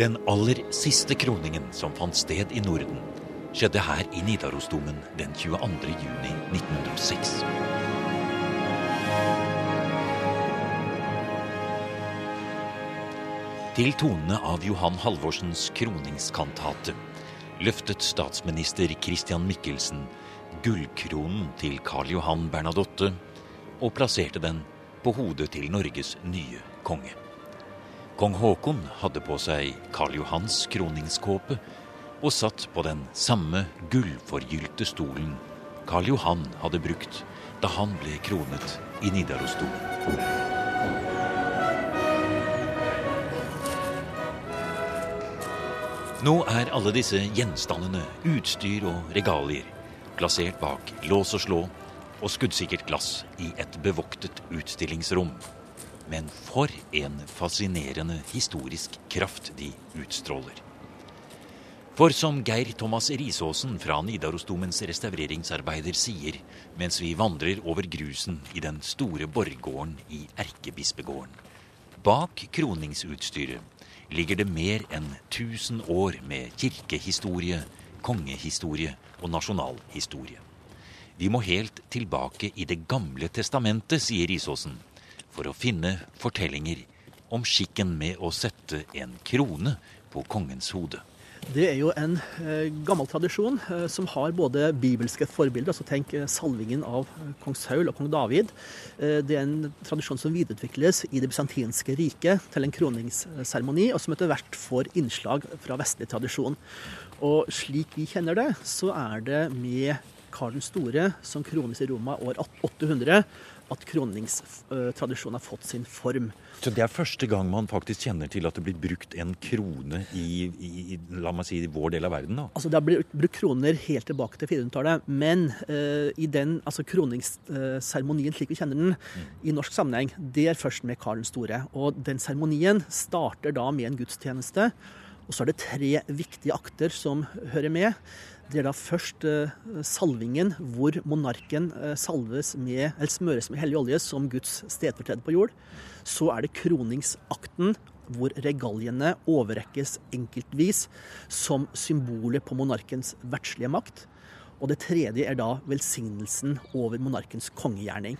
Den aller siste kroningen som fant sted i Norden, skjedde her i Nidarosdomen den 22. juni 1906. Til tonene av Johan Halvorsens kroningskantate løftet statsminister Christian Michelsen gullkronen til Karl Johan Bernadotte og plasserte den på hodet til Norges nye konge. Kong Haakon hadde på seg Karl Johans kroningskåpe og satt på den samme gullforgylte stolen Karl Johan hadde brukt da han ble kronet i Nidarosdomen. Nå er alle disse gjenstandene, utstyr og regalier plassert bak lås og slå og skuddsikkert glass i et bevoktet utstillingsrom. Men for en fascinerende historisk kraft de utstråler. For som Geir Thomas Risaasen fra Nidarosdomens restaureringsarbeider sier mens vi vandrer over grusen i den store borggården i Erkebispegården Bak kroningsutstyret ligger det mer enn 1000 år med kirkehistorie, kongehistorie og nasjonalhistorie. Vi må helt tilbake i Det gamle testamentet, sier Risaasen, for å finne fortellinger om skikken med å sette en krone på kongens hode. Det er jo en eh, gammel tradisjon eh, som har både bibelske forbilder, altså tenk eh, salvingen av kong Saul og kong David. Det er en tradisjon som videreutvikles i det bysantinske riket til en kroningsseremoni, og som etter hvert får innslag fra vestlig tradisjon. Og slik vi kjenner det, så er det med Karl den store som krones i Roma år 800 at kroningstradisjonen har fått sin form. Så det er første gang man faktisk kjenner til at det blir brukt en krone i, i la meg si, vår del av verden? da? Altså Det har blitt brukt kroner helt tilbake til 400-tallet, men uh, i den altså kroningsseremonien slik vi kjenner den i norsk sammenheng, det er først med Karl den store. Og den seremonien starter da med en gudstjeneste. Og så er det tre viktige akter som hører med. Det er da først eh, salvingen, hvor monarken eh, salves med, eller smøres med hellig olje som Guds stedfortreder på jord. Så er det kroningsakten, hvor regaljene overrekkes enkeltvis som symboler på monarkens verdslige makt. Og det tredje er da velsignelsen over monarkens kongegjerning.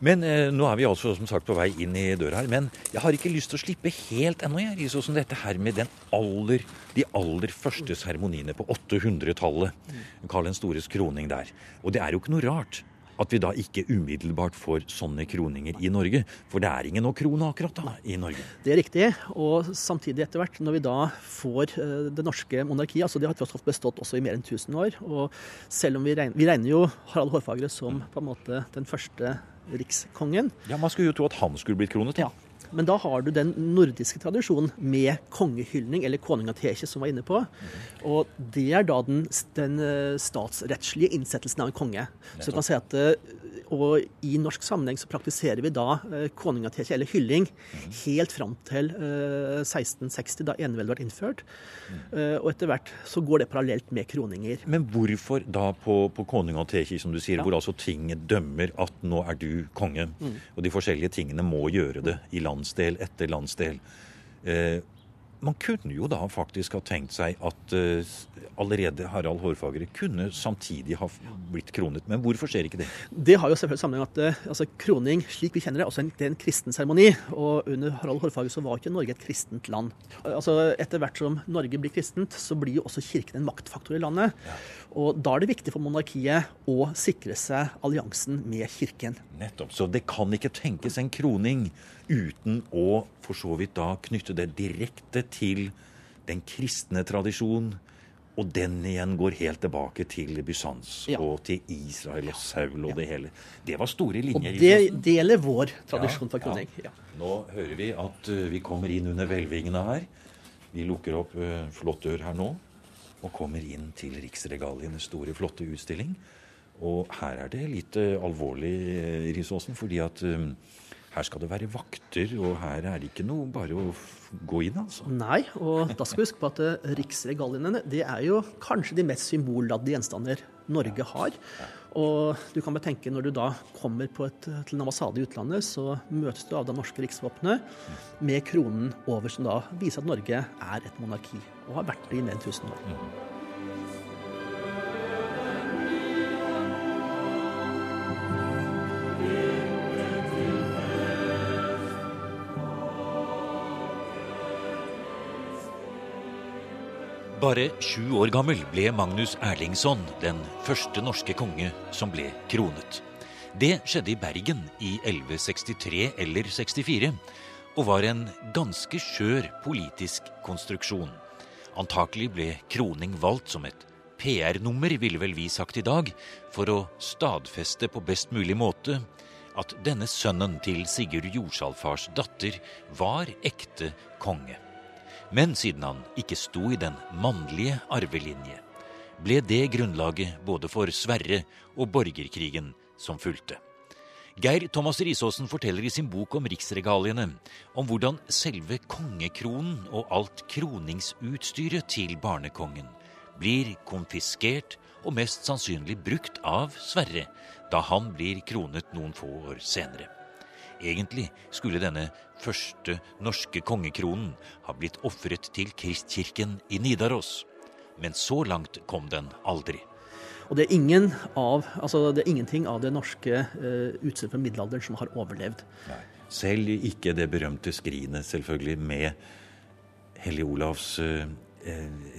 Men eh, nå er vi altså som sagt på vei inn i døra her. Men jeg har ikke lyst til å slippe helt ennå, jeg. Sånn som dette her med aller, de aller første seremoniene på 800-tallet. Karl den stores kroning der. Og det er jo ikke noe rart at vi da ikke umiddelbart får sånne kroninger i Norge. For det er ingen å krone akkurat da i Norge. Det er riktig. Og samtidig etter hvert, når vi da får eh, det norske monarkiet altså Det har tross alt bestått også i mer enn 1000 år. Og selv om vi regner, vi regner jo Harald Hårfagre som på en måte den første rikskongen. Ja, Man skulle jo tro at han skulle blitt kronet. Ja. Men da har du den nordiske tradisjonen med kongehyldning, eller konungateke, som var inne på. Og det er da den, den eh, statsrettslige innsettelsen av en konge. Så du kan si at eh, og i norsk sammenheng så praktiserer vi da eh, konungateke, eller hylling, helt fram til eh, 1660, da eneveldet ble innført. Eh, og etter hvert så går det parallelt med kroninger. Men hvorfor da på, på konung og teki, som du sier, Ja. hvor altså tinget dømmer at nå er du konge, og de forskjellige tingene må gjøre det i landsdel etter landsdel. Eh, man kunne jo da faktisk ha tenkt seg at uh, allerede Harald Hårfagre kunne samtidig ha blitt kronet. Men hvorfor skjer ikke det? Det har jo selvfølgelig sammenheng at uh, altså, kroning, slik vi kjenner det, også en, det er en kristen seremoni. Og under Harald Hårfagre så var ikke Norge et kristent land. Altså, etter hvert som Norge blir kristent, så blir jo også kirken en maktfaktor i landet. Og da er det viktig for monarkiet å sikre seg alliansen med kirken. Nettopp. Så det kan ikke tenkes en kroning uten å for så vidt da knytte det direkte til den kristne tradisjon. Og den igjen går helt tilbake til Bysants Ja. og til Israel og Saul og det hele. Det var store linjer. Og det deler vår tradisjon for kroning. ja. Ja. Nå hører vi at uh, vi kommer inn under hvelvingene her. Vi lukker opp uh, flott dør her nå og kommer inn til Riksregalienes store, flotte utstilling. Og her er det litt uh, alvorlig, Risaasen, fordi at um, her skal det være vakter, og her er det ikke noe bare å gå inn, altså. Nei, og da skal vi huske på at eh, riksregaliene det er jo kanskje de mest symbolladde gjenstander Norge har. Og du kan bare tenke når du da kommer et, til en ambassade i utlandet, så møtes du av det norske riksvåpenet med kronen over, som da viser at Norge er et monarki, og har vært det i mer enn 1000 år. Bare sju år gammel ble Magnus Erlingsson den første norske konge som ble kronet. Det skjedde i Bergen i 1163 eller 64, og var en ganske skjør politisk konstruksjon. Antakelig ble kroning valgt som et PR-nummer, ville vel vi sagt i dag, for å stadfeste på best mulig måte at denne sønnen til Sigurd Jordsalfars datter var ekte konge. Men siden han ikke sto i den mannlige arvelinje, ble det grunnlaget både for Sverre og borgerkrigen som fulgte. Geir Thomas Risaasen forteller i sin bok om riksregaliene om hvordan selve kongekronen og alt kroningsutstyret til barnekongen blir konfiskert og mest sannsynlig brukt av Sverre da han blir kronet noen få år senere. Egentlig skulle denne første norske kongekronen ha blitt ofret til Kristkirken i Nidaros. Men så langt kom den aldri. Og det er, ingen av, altså det er ingenting av det norske uh, utstyret fra middelalderen som har overlevd. Nei. Selv ikke det berømte skrinet, selvfølgelig, med Hellig Olavs uh,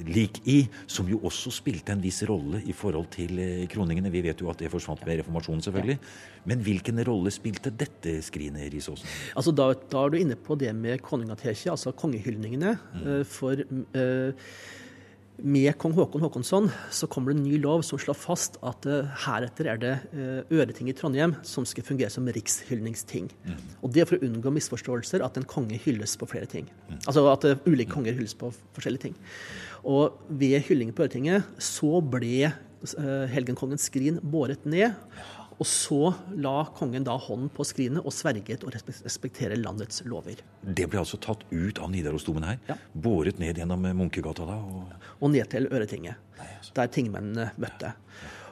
lik i, som jo også spilte en viss rolle i forhold til eh, kroningene. Vi vet jo at det forsvant med reformasjonen, selvfølgelig. Men hvilken rolle spilte dette skrinet, Risaasen? Altså, da, da, er du inne på det med konungateket, altså kongehyldningene. Mm. Eh, for uh, med kong Håkon Håkonsson så kommer det en ny lov som slår fast at uh, heretter er det uh, Øreting i Trondheim som skal fungere som rikshyldningsting. Mm. Og det er for å unngå misforståelser at en konge hylles på flere ting. Mm. Altså at uh, ulike konger hylles på forskjellige ting. Og ved hyllingen på Øretinget så ble helgenkongens skrin båret ned. Og så la kongen da hånden på skrinet og sverget å respektere landets lover. Det ble altså tatt ut av Nidarosdomen her? Ja. Båret ned gjennom Munkegata da? Og, og ned til Øretinget, Nei, altså. der tingmennene møtte.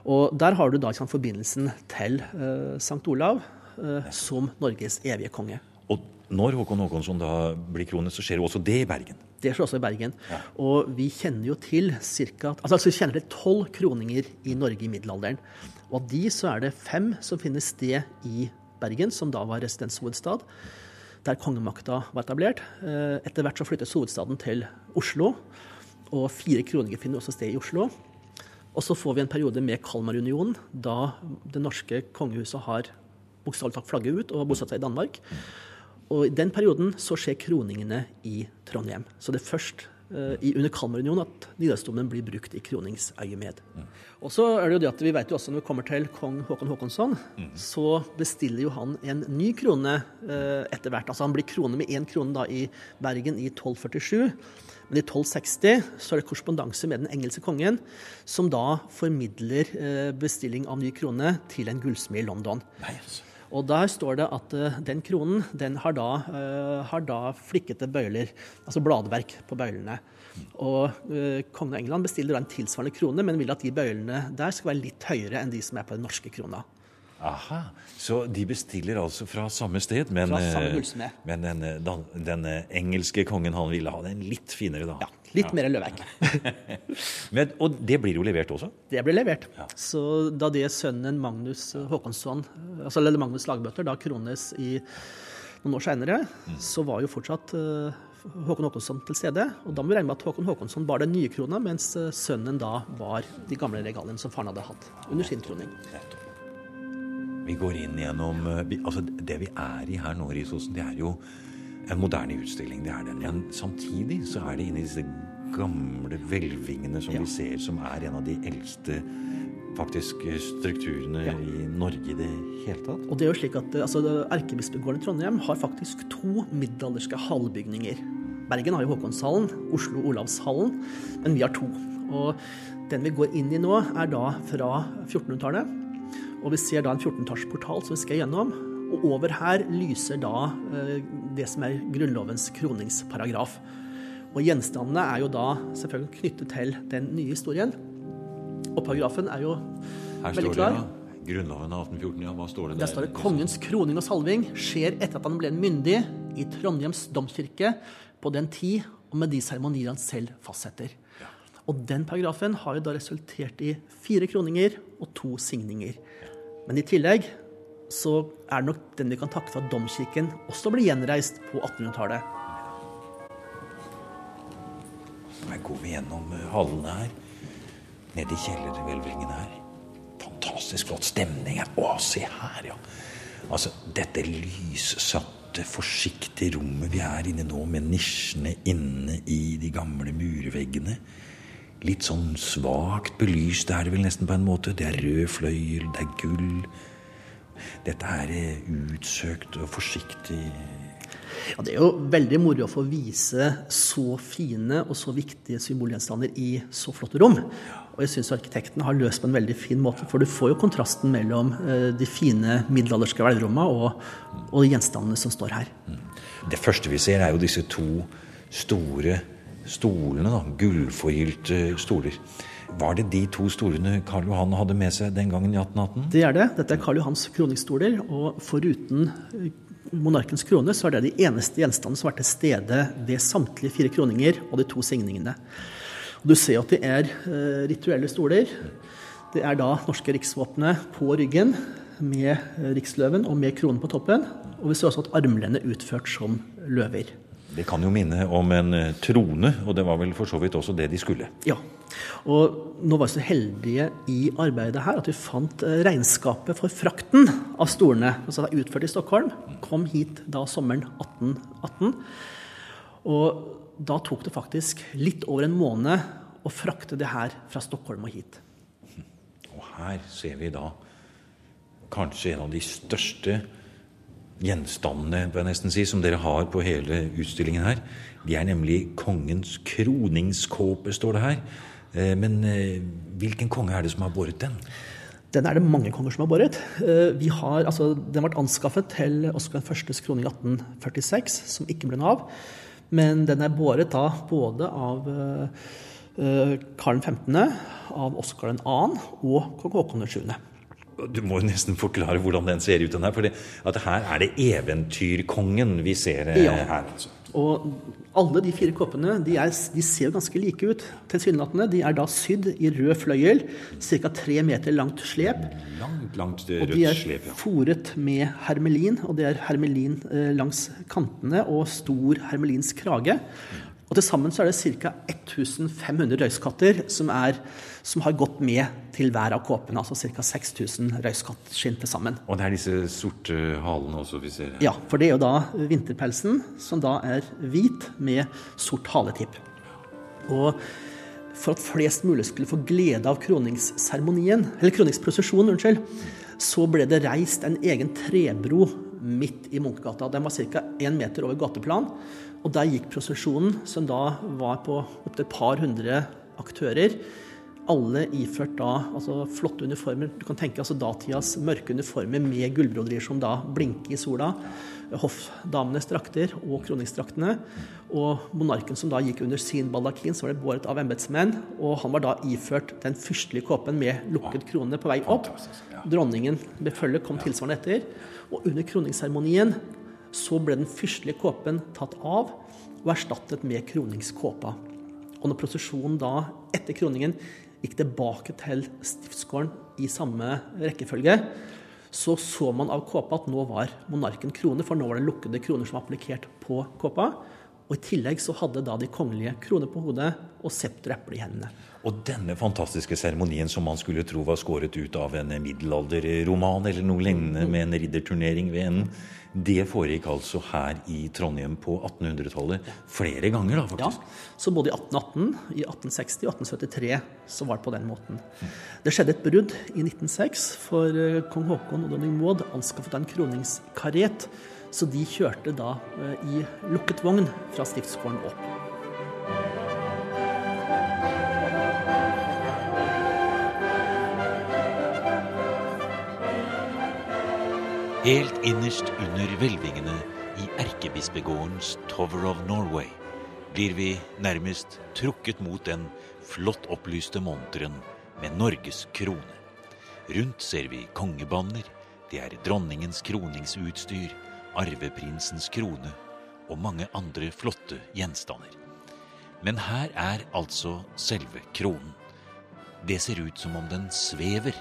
Og der har du da liksom, forbindelsen til uh, Sankt Olav uh, som Norges evige konge. Og når Håkon Håkonsson da blir kronet, så skjer jo også det i Bergen? Det skjer også i Bergen. Ja. Og vi kjenner jo til cirka, altså, altså vi kjenner til tolv kroninger i Norge i middelalderen. Og av de så er det fem som finner sted i Bergen, som da var residenshovedstad, der kongemakta var etablert. Eh, etter hvert så flyttes hovedstaden til Oslo, og fire kroninger finner også sted i Oslo. Og så får vi en periode med Kalmarunionen, da det norske kongehuset har bokstavelig talt flagget ut og bosatt seg i Danmark. Og i den perioden så skjer kroningene i Trondheim. Så det er først uh, under Kalmarunionen at Nidarosdomen blir brukt i kroningsøyemed. Mm. Og så er det jo det at vi vet jo også når vi kommer til kong Håkon Håkonsson, mm. så bestiller jo han en ny krone uh, etter hvert. Altså han blir krone med én krone da i Bergen i 1247. Men i 1260 så er det korrespondanse med den engelske kongen, som da formidler uh, bestilling av ny krone til en gullsmed i London. Nei, altså. Og der står det at uh, den kronen den har da, uh, har da, flikkete bøyler, altså bladverk på bøylene. Og uh, kongen av England bestiller da en tilsvarende krone, men vil at de bøylene der skal være litt høyere enn de som er på den norske krona. Aha, Så de bestiller altså fra samme sted, men, fra samme men den, den, den, engelske kongen han ville ha den litt finere, da? Ja. Litt ja. mer løvverk. Men, og det blir jo levert også? Det blir levert. Ja. Så da det sønnen Magnus Håkonsson, altså eller Magnus Lagbøtter, da krones i noen år seinere, mm. så var jo fortsatt Håkon Håkonsson til stede. Og da må vi regne med at Håkon Håkonsson bar den nye krona, mens sønnen da var de gamle regaliene som faren hadde hatt under sin kroning. Vi går inn gjennom uh, altså Det vi er i her nå, Risosen, det er jo en moderne utstilling. Det er det. Men samtidig så er det inni disse gamle hvelvingene som ja. vi ser, som er en av de eldste faktisk strukturene ja. i Norge i det hele tatt. Og det er jo slik at altså, Erkebispegården i Trondheim har faktisk to middelalderske hallbygninger. Bergen har jo Håkonshallen, Oslo Olavshallen, men vi har to. Og den vi går inn i nå, er da fra 1400-tallet. Og vi ser da en 14-tallsportal som vi skal gjennom. Og over her lyser da eh, det som er Grunnlovens kroningsparagraf. Og gjenstandene er jo da selvfølgelig knyttet til den nye historien. Og paragrafen er jo veldig klar. Grunnloven av 1814, ja. Hva står det der? Der står det 'Kongens kroning og salving skjer etter at han ble myndig i Trondheims domkirke på den tid og med de seremonier han selv fastsetter'. Og den paragrafen har jo da resultert i fire kroninger og to signinger. Men i tillegg så er det nok den vi kan takke for at domkirken også ble gjenreist på 1800-tallet. Her går vi gjennom eh, hallene her. Nede i kjellerhvelvingen her. Fantastisk flott stemning her. Å, se her, ja. Altså, dette lyssatte, forsiktige rommet vi er inne nå, med nisjene inne i de gamle murveggene. Litt sånn svakt belyst er det vel nesten på en måte. Det er rød fløyel, det er gull. Dette er eh, utsøkt og forsiktig Ja, det er jo veldig moro å få vise så fine og så viktige symbolgjenstander i så flotte rom. Og jeg syns arkitekten har løst på en veldig fin måte, for du får jo kontrasten mellom eh, de fine middelalderske hvelvrommene og, og gjenstandene som står her. Det første vi ser, er jo disse to store stolene. da, Gullforgylte stoler. Var det de to stolene Karl Johan hadde med seg den gangen i 1818? Det er det. Dette er Karl Johans kroningsstoler. Og foruten eh, monarkens krone, så er det de eneste gjenstandene som har vært til stede ved samtlige fire kroninger og de to signingene. Og du ser at det er eh, rituelle stoler. Det er da norske riksvåpenet på ryggen med eh, riksløven og med kronen på toppen. Og vi ser også at armlenet er utført som løver. Det kan jo minne om en eh, trone, og det var vel for så vidt også det de skulle. Ja. Og nå var vi så heldige i arbeidet her at vi fant eh, regnskapet for frakten av stolene. Altså det er utført i Stockholm. Kom hit da sommeren 1818. Og da tok det faktisk litt over en måned å frakte det her fra Stockholm og hit. Og her ser vi da kanskje en av de største gjenstandene bør jeg nesten si, som dere har på hele utstillingen her. De er nemlig kongens kroningskåpe, står det her. Eh, men eh, hvilken konge er det som har båret den? Den er det mange konger som har båret. Eh, har, altså, den ble anskaffet til Oskar 1.s kroning i 1846, som ikke ble noe av. Men den er båret da både av Karl 15., av Oskar 2. og kong Haakon 7. Du må jo nesten forklare hvordan den ser ut. den her, for Her er det eventyrkongen vi ser eh, Ja. her. altså. Og alle de fire koppene de, er, de ser jo ganske like ut. Tilsynelatende. De er da sydd i rød fløyel, ca. tre meter langt slep. Langt, langt rødt slep, Og de er slep. ja. fòret med hermelin, og det er hermelin eh, langs kantene og stor hermelinsk krage. Og til sammen så er det ca. 1500 røyskatter som, er, som har gått med til hver av kåpene. Altså ca. 6000 røyskattskinn til sammen. Og det er disse sorte halene også vi ser. Ja, for det er jo da vinterpelsen, som da er hvit med sort haletipp. Og for at flest mulig skulle få glede av kroningsseremonien, eller kroningsprosesjonen, unnskyld, så ble det reist en egen trebro midt i Munkegata. Den var ca. én meter over gateplan. Og der gikk prosesjonen, som da var på opptil et par hundre aktører. Alle iført da altså flotte uniformer. Du kan tenke altså datidas mørke uniformer med gullbroderier som da blinker i sola. Hoffdamenes drakter og kroningsdraktene. Og monarken som da gikk under sin baldakin, så var det båret av embetsmenn. Og han var da iført den fyrstelige kåpen med lukket krone på vei opp. Dronningen med følge kom tilsvarende etter. Og under kroningsseremonien så ble den fyrstelige kåpen tatt av og erstattet med kroningskåpa. Og når prosesjonen da, etter kroningen, gikk tilbake til stiftsgården i samme rekkefølge, så så man av kåpa at nå var monarken krone, for nå var det lukkede kroner som var applikert på kåpa. Og i tillegg så hadde da de kongelige kroner på hodet og septer og eple i hendene. Og denne fantastiske seremonien som man skulle tro var skåret ut av en middelalderroman eller noe lignende med en ridderturnering ved enden, det foregikk altså her i Trondheim på 1800-tallet flere ganger, da, faktisk. Ja. Så både i 1818, i 1860 og 1873 så var det på den måten. Det skjedde et brudd i 1906, for eh, kong Haakon og dronning Maud anskaffet en kroningskaret. Så de kjørte da eh, i lukket vogn fra stiftsgården opp. Helt innerst under hvelvingene i erkebispegårdens Tower of Norway blir vi nærmest trukket mot den flott opplyste monteren med Norges krone. Rundt ser vi kongebanner, det er dronningens kroningsutstyr, arveprinsens krone og mange andre flotte gjenstander. Men her er altså selve kronen. Det ser ut som om den svever,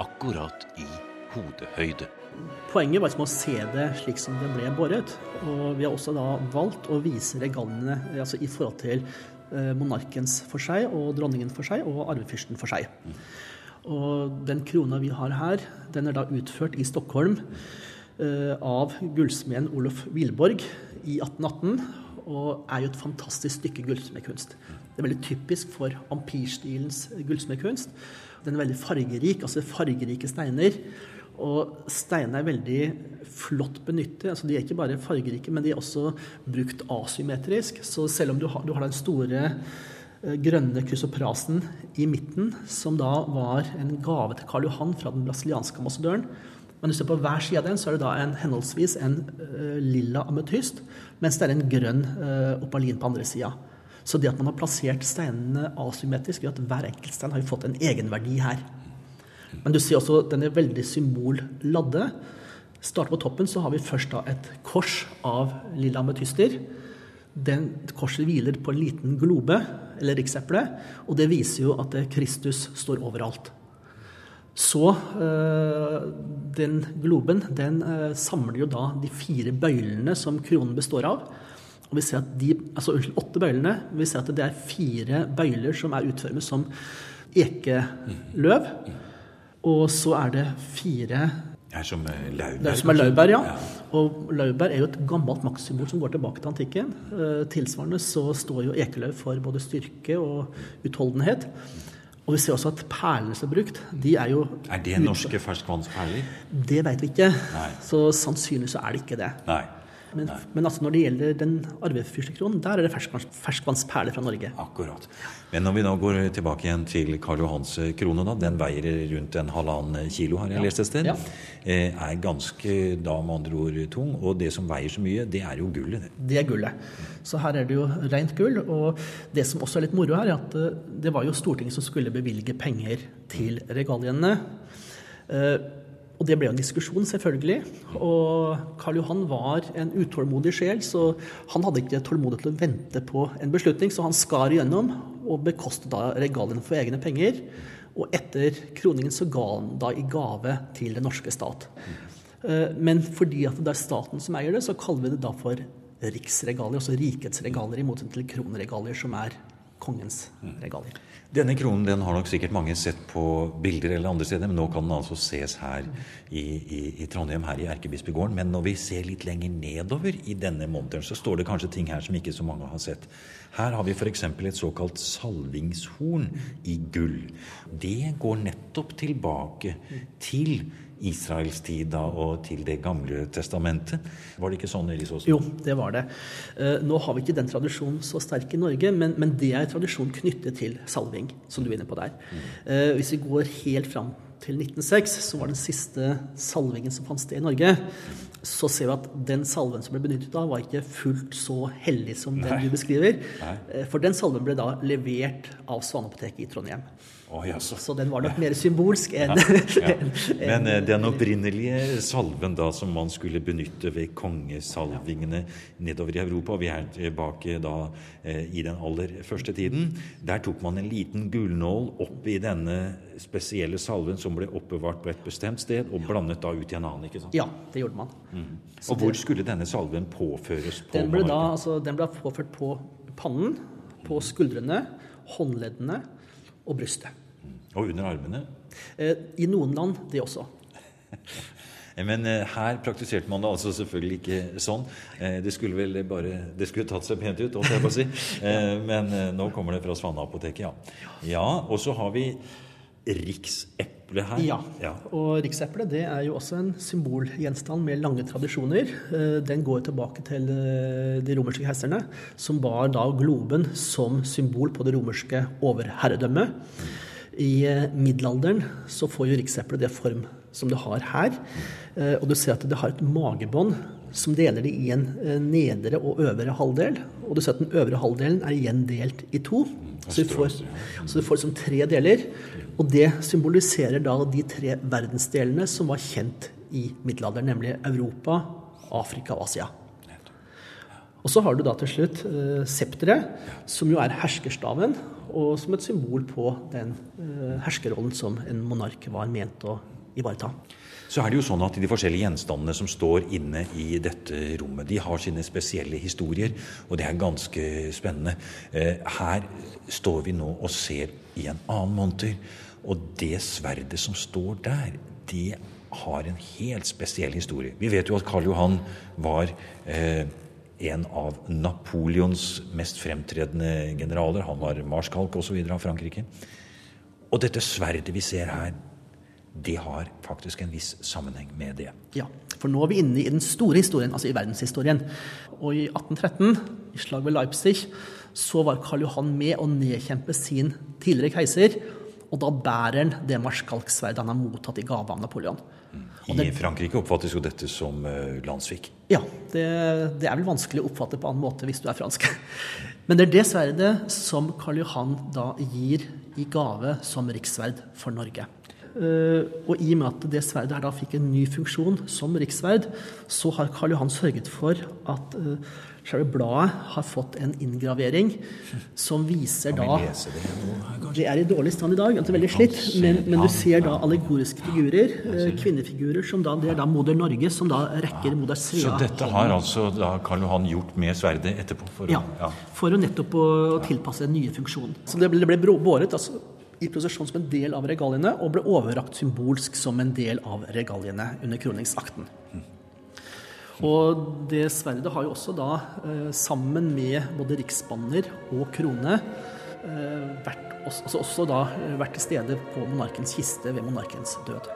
akkurat i hodehøyde. Poenget var å se det slik som det ble båret. Og vi har også da valgt å vise regaliene altså i forhold til eh, monarkens for seg og dronningen for seg og arvefyrsten for seg. Og den krona vi har her, den er da utført i Stockholm eh, av gullsmeden Olof Wilborg i 1818. Og er jo et fantastisk stykke gullsmedkunst. Det er veldig typisk for ampirstilens gullsmedkunst. Den er veldig fargerik, altså fargerike steiner. Og steinene er veldig flott benyttet. Altså, de er ikke bare fargerike, men de er også brukt asymmetrisk. Så selv om du har, du har den store eh, grønne krysoprasen i midten, som da var en gave til Karl Johan fra den brasilianske ambassadøren, men hvis du ser på hver side av den, så er det da en, henholdsvis en uh, lilla ametyst, mens det er en grønn uh, opalin på andre sida. Så det at man har plassert steinene asymmetrisk, gjør at hver enkelt stein har fått en egenverdi her. Men du ser også den er veldig symbolladde. Starter på toppen, så har vi først da et kors av lilla ametyster. Den korset hviler på en liten globe, eller rikseple, og det viser jo at Kristus står overalt. Så øh, den globen den øh, samler jo da de fire bøylene som kronen består av. Og vi ser at de, altså Unnskyld, åtte bøylene. Vi ser at det er fire bøyler som er utformet som ekeløv. Og så er det fire er som laurbær. Det er som er laurbær, ja. Og laurbær er jo et gammelt maktsymbol som går tilbake til antikken. Eh, tilsvarende så står jo ekeløv for både styrke og utholdenhet. Og vi ser også at perlene som er brukt, de er jo Er det norske ferskvannsperler? Det vet vi ikke. Nei. Så sannsynligvis så er det ikke det. Nei. Men, men altså når det gjelder den arvefyrstekronen, der er det ferskvanns, ferskvannsperler fra Norge. Akkurat. Men når vi nå går tilbake igjen til Karl Johans krone, da, den veier rundt en halvannen kilo, har jeg lest et sted. Ja. Eh, Er ganske, da med andre ord, tung. Og det som veier så mye, det er jo gullet. det. Det er gullet. Så her er det jo rent gull. Og det som også er litt moro her, er at eh, det var jo Stortinget som skulle bevilge penger til regaliene. Og det ble jo en diskusjon, selvfølgelig. Og Karl Johan var en utålmodig sjel, så han hadde ikke tålmodighet til å vente på en beslutning, så han skar igjennom og bekostet da regaliene for egne penger. Og etter kroningen så ga han da i gave til den norske stat. Eh, Men fordi at det er staten som eier det, så kaller vi det da for riksregalier, altså rikets regalier, i motsetning til kronregalier, som er kongens regalier. Denne kronen den har nok sikkert mange sett på bilder eller andre steder, men nå kan den altså ses her i, i, i Trondheim, her i Erkebispegården. Men når vi ser litt lenger nedover i denne monteren, så står det kanskje ting her som ikke så mange har sett. Her har vi f.eks. et såkalt salvingshorn i gull. Det går nettopp tilbake til Israels tid da, og til Det gamle testamentet. Var det ikke sånn, Elisås? Jo, det var det. Eh, Nå har vi ikke den tradisjonen så sterk i Norge, men, men det er tradisjon knyttet til salving, som du er inne på der. Eh, Hvis vi går helt fram til 1906, så var den siste salvingen som fant sted i Norge, så ser vi at den salven som ble benyttet da, var ikke fullt så hellig som den Nei. du beskriver. Nei. Eh, For den salven ble da levert av Svaneapoteket i Trondheim. Å, jaså. Så den var nok mer symbolsk enn Ja. ja. Men eh, den opprinnelige salven da som man skulle benytte ved kongesalvingene nedover i Europa, vi er tilbake da eh, i den aller første tiden, der tok man en liten gullnål oppi denne spesielle salven som ble oppbevart på et bestemt sted, og blandet da ut i en annen. ikke sant? Ja, det gjorde man. Og hvor skulle denne salven påføres på? Den ble, da, altså, den ble påført på pannen, på skuldrene, håndleddene og brystet. Og under armene? Eh, I noen land det også. Men eh, her praktiserte man det altså selvfølgelig ikke sånn. Eh, det skulle vel bare Det skulle tatt seg pent ut, holdt jeg på å si. Men nå kommer det fra Svaneapoteket, ja. Ja, og så har vi rikseple her. Ja. Og rikseplet det er jo også en symbolgjenstand med lange tradisjoner. Eh, Den går tilbake til eh, de romerske keiserne, som bar da globen som symbol på det romerske overherredømmet. I eh, middelalderen så får jo rikseplet det form som det har her. Og du ser at det har et magebånd som deler det i en nedre og øvre halvdel. Og du ser at den øvre halvdelen er igjen delt i to. Så du får, så du får liksom tre deler. Og det symboliserer da de tre verdensdelene som var kjent i middelalderen, nemlig Europa, Afrika og Asia. Og så har du da til slutt eh, septeret, som jo er herskerstaven, og som et symbol på den eh, herskerrollen som en monark var ment å ivareta. Så er det jo sånn at De forskjellige gjenstandene som står inne i dette rommet, de har sine spesielle historier, og det er ganske spennende. Eh, her står vi nå og ser i en annen monter, og det sverdet som står der, det har en helt spesiell historie. Vi vet jo at Karl Johan var eh, en av Napoleons mest fremtredende generaler. Han var marskalk osv. av Frankrike. Og dette sverdet vi ser her, det har faktisk en viss sammenheng med det. Ja, for nå er vi inne i den store historien, altså i verdenshistorien. Og i 1813, i slaget ved Leipzig, så var Karl Johan med å nedkjempe sin tidligere keiser. Og da bærer han det marskalksverdet han har mottatt i gave av Napoleon. I det, Frankrike oppfattes jo dette som uh, landssvik. Ja, det, det, er vel vanskelig å oppfatte på annen måte hvis du er fransk. Men det er det sverdet som Karl Johan da gir i gave som rikssverd for Norge. Eh, og i og med at det sverdet her da fikk en ny funksjon som rikssverd, så har Karl Johan sørget for at uh, selve bladet har fått en inngravering som viser da Det er i dårlig stand i dag, altså veldig slitt, men, men, du ser da allegoriske figurer, uh, kvinnefigurer, som da det er da moder Norge, som da rekker moder Svea. Så dette har altså da Karl Johan gjort med sverdet etterpå? For å, ja, ja, for å nettopp å, å tilpasse den nye funksjonen. Så det ble, det ble båret altså i prosesjon som en del av regaliene, og ble overrakt symbolsk som en del av regaliene under kroningsakten. Og det sverdet har jo også da, eh, sammen med både riksbanner og krone, eh, vært, altså også da eh, vært til stede på monarkens kiste ved monarkens død.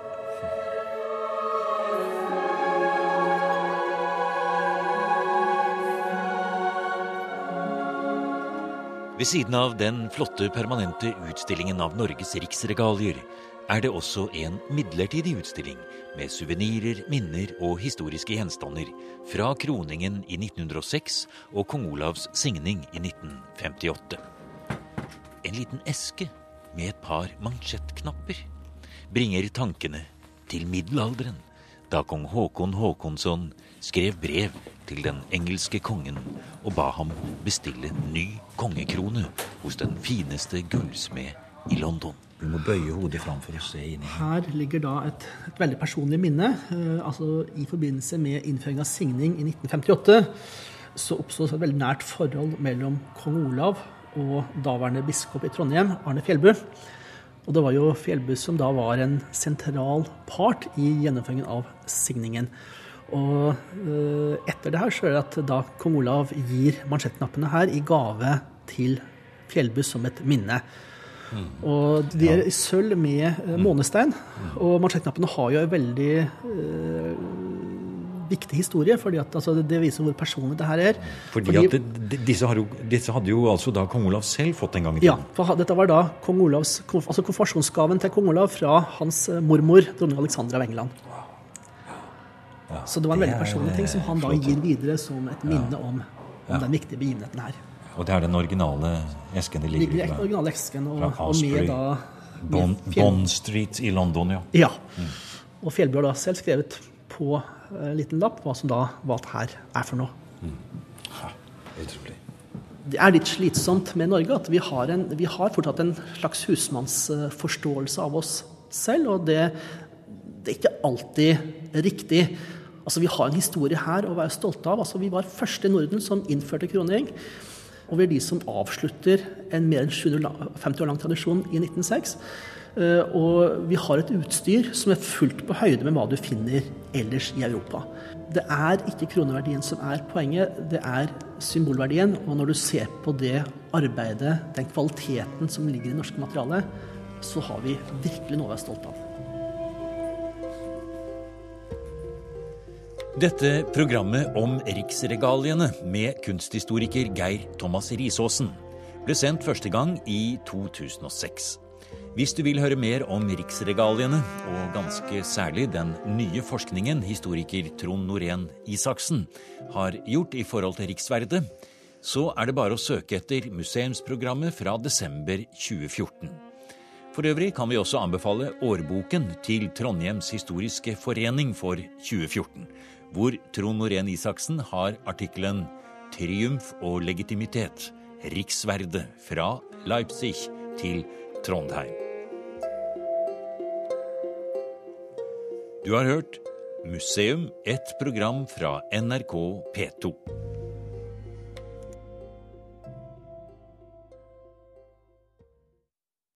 Ved siden av den flotte permanente utstillingen av Norges riksregalier er det også en midlertidig utstilling med suvenirer, minner og historiske gjenstander fra kroningen i 1906 og kong Olavs signing i 1958. En liten eske med et par mansjettknapper bringer tankene til middelalderen, da kong Håkon Håkonsson skrev brev til den engelske kongen og ba ham bestille ny kongekrone hos den fineste gullsmed i London. Du må bøye hodet fram for å se inn i Her ligger da et, et veldig personlig minne. Eh, altså I forbindelse med innføring av signing i 1958 så oppsto et veldig nært forhold mellom kong Olav og daværende biskop i Trondheim, Arne Fjellbu. Og det var jo Fjellbu som da var en sentral part i gjennomføringen av signingen. Og eh, etter det her så er det at da kong Olav gir mansjettknappene her i gave til Fjellbu som et minne. Mm. Og de er i sølv med uh, månestein. Mm. Og mansjettknappene har jo en veldig øh, viktig historie, fordi at altså, det viser hvor personlig det her er. Fordi, fordi at det, disse, jo, disse, hadde jo altså da kong Olav selv fått en gang i tiden? Ja, for dette var da kong Olavs, altså konfirmasjonsgaven til kong Olav fra hans mormor, dronning Alexandra av England. Så det var en veldig personlig ting som han da gir videre som et minne om, om den viktige begivenheten her. Og det er den originale esken de ligger, i? Den originale esken, og, og med da Bond, Street i London, ja. ja. Mm. Og Fjellbjørn har da selv skrevet på en liten lapp hva som da hva det her er for noe. Mm. Ha, utrolig. Det er litt slitsomt med Norge at vi har, en, vi har fortsatt en slags husmannsforståelse av oss selv. Og det, det er ikke alltid riktig. Altså, Vi har en historie her å være stolte av. Altså, Vi var første i Norden som innførte kroning. Og vi er de som avslutter en mer enn 750 år lang tradisjon i 1906. Eh, og vi har et utstyr som er fullt på høyde med hva du finner ellers i Europa. Det er ikke kroneverdien som er poenget, det er symbolverdien. Og når du ser på det arbeidet, den kvaliteten som ligger i det norske materialet, så har vi virkelig noe å være stolt av. Dette programmet om riksregaliene med kunsthistoriker Geir Thomas Risaasen ble sendt første gang i 2006. Hvis du vil høre mer om riksregaliene, og ganske særlig den nye forskningen historiker Trond Norén Isaksen har gjort i forhold til riksverdet, så er det bare å søke etter museumsprogrammet fra desember 2014. For øvrig kan vi også anbefale årboken til Trondheims historiske forening for 2014, hvor Trond Norén Isaksen har artikkelen 'Triumf og legitimitet riksverde fra Leipzig til Trondheim'. Du har hørt Museum, et program fra NRK P2.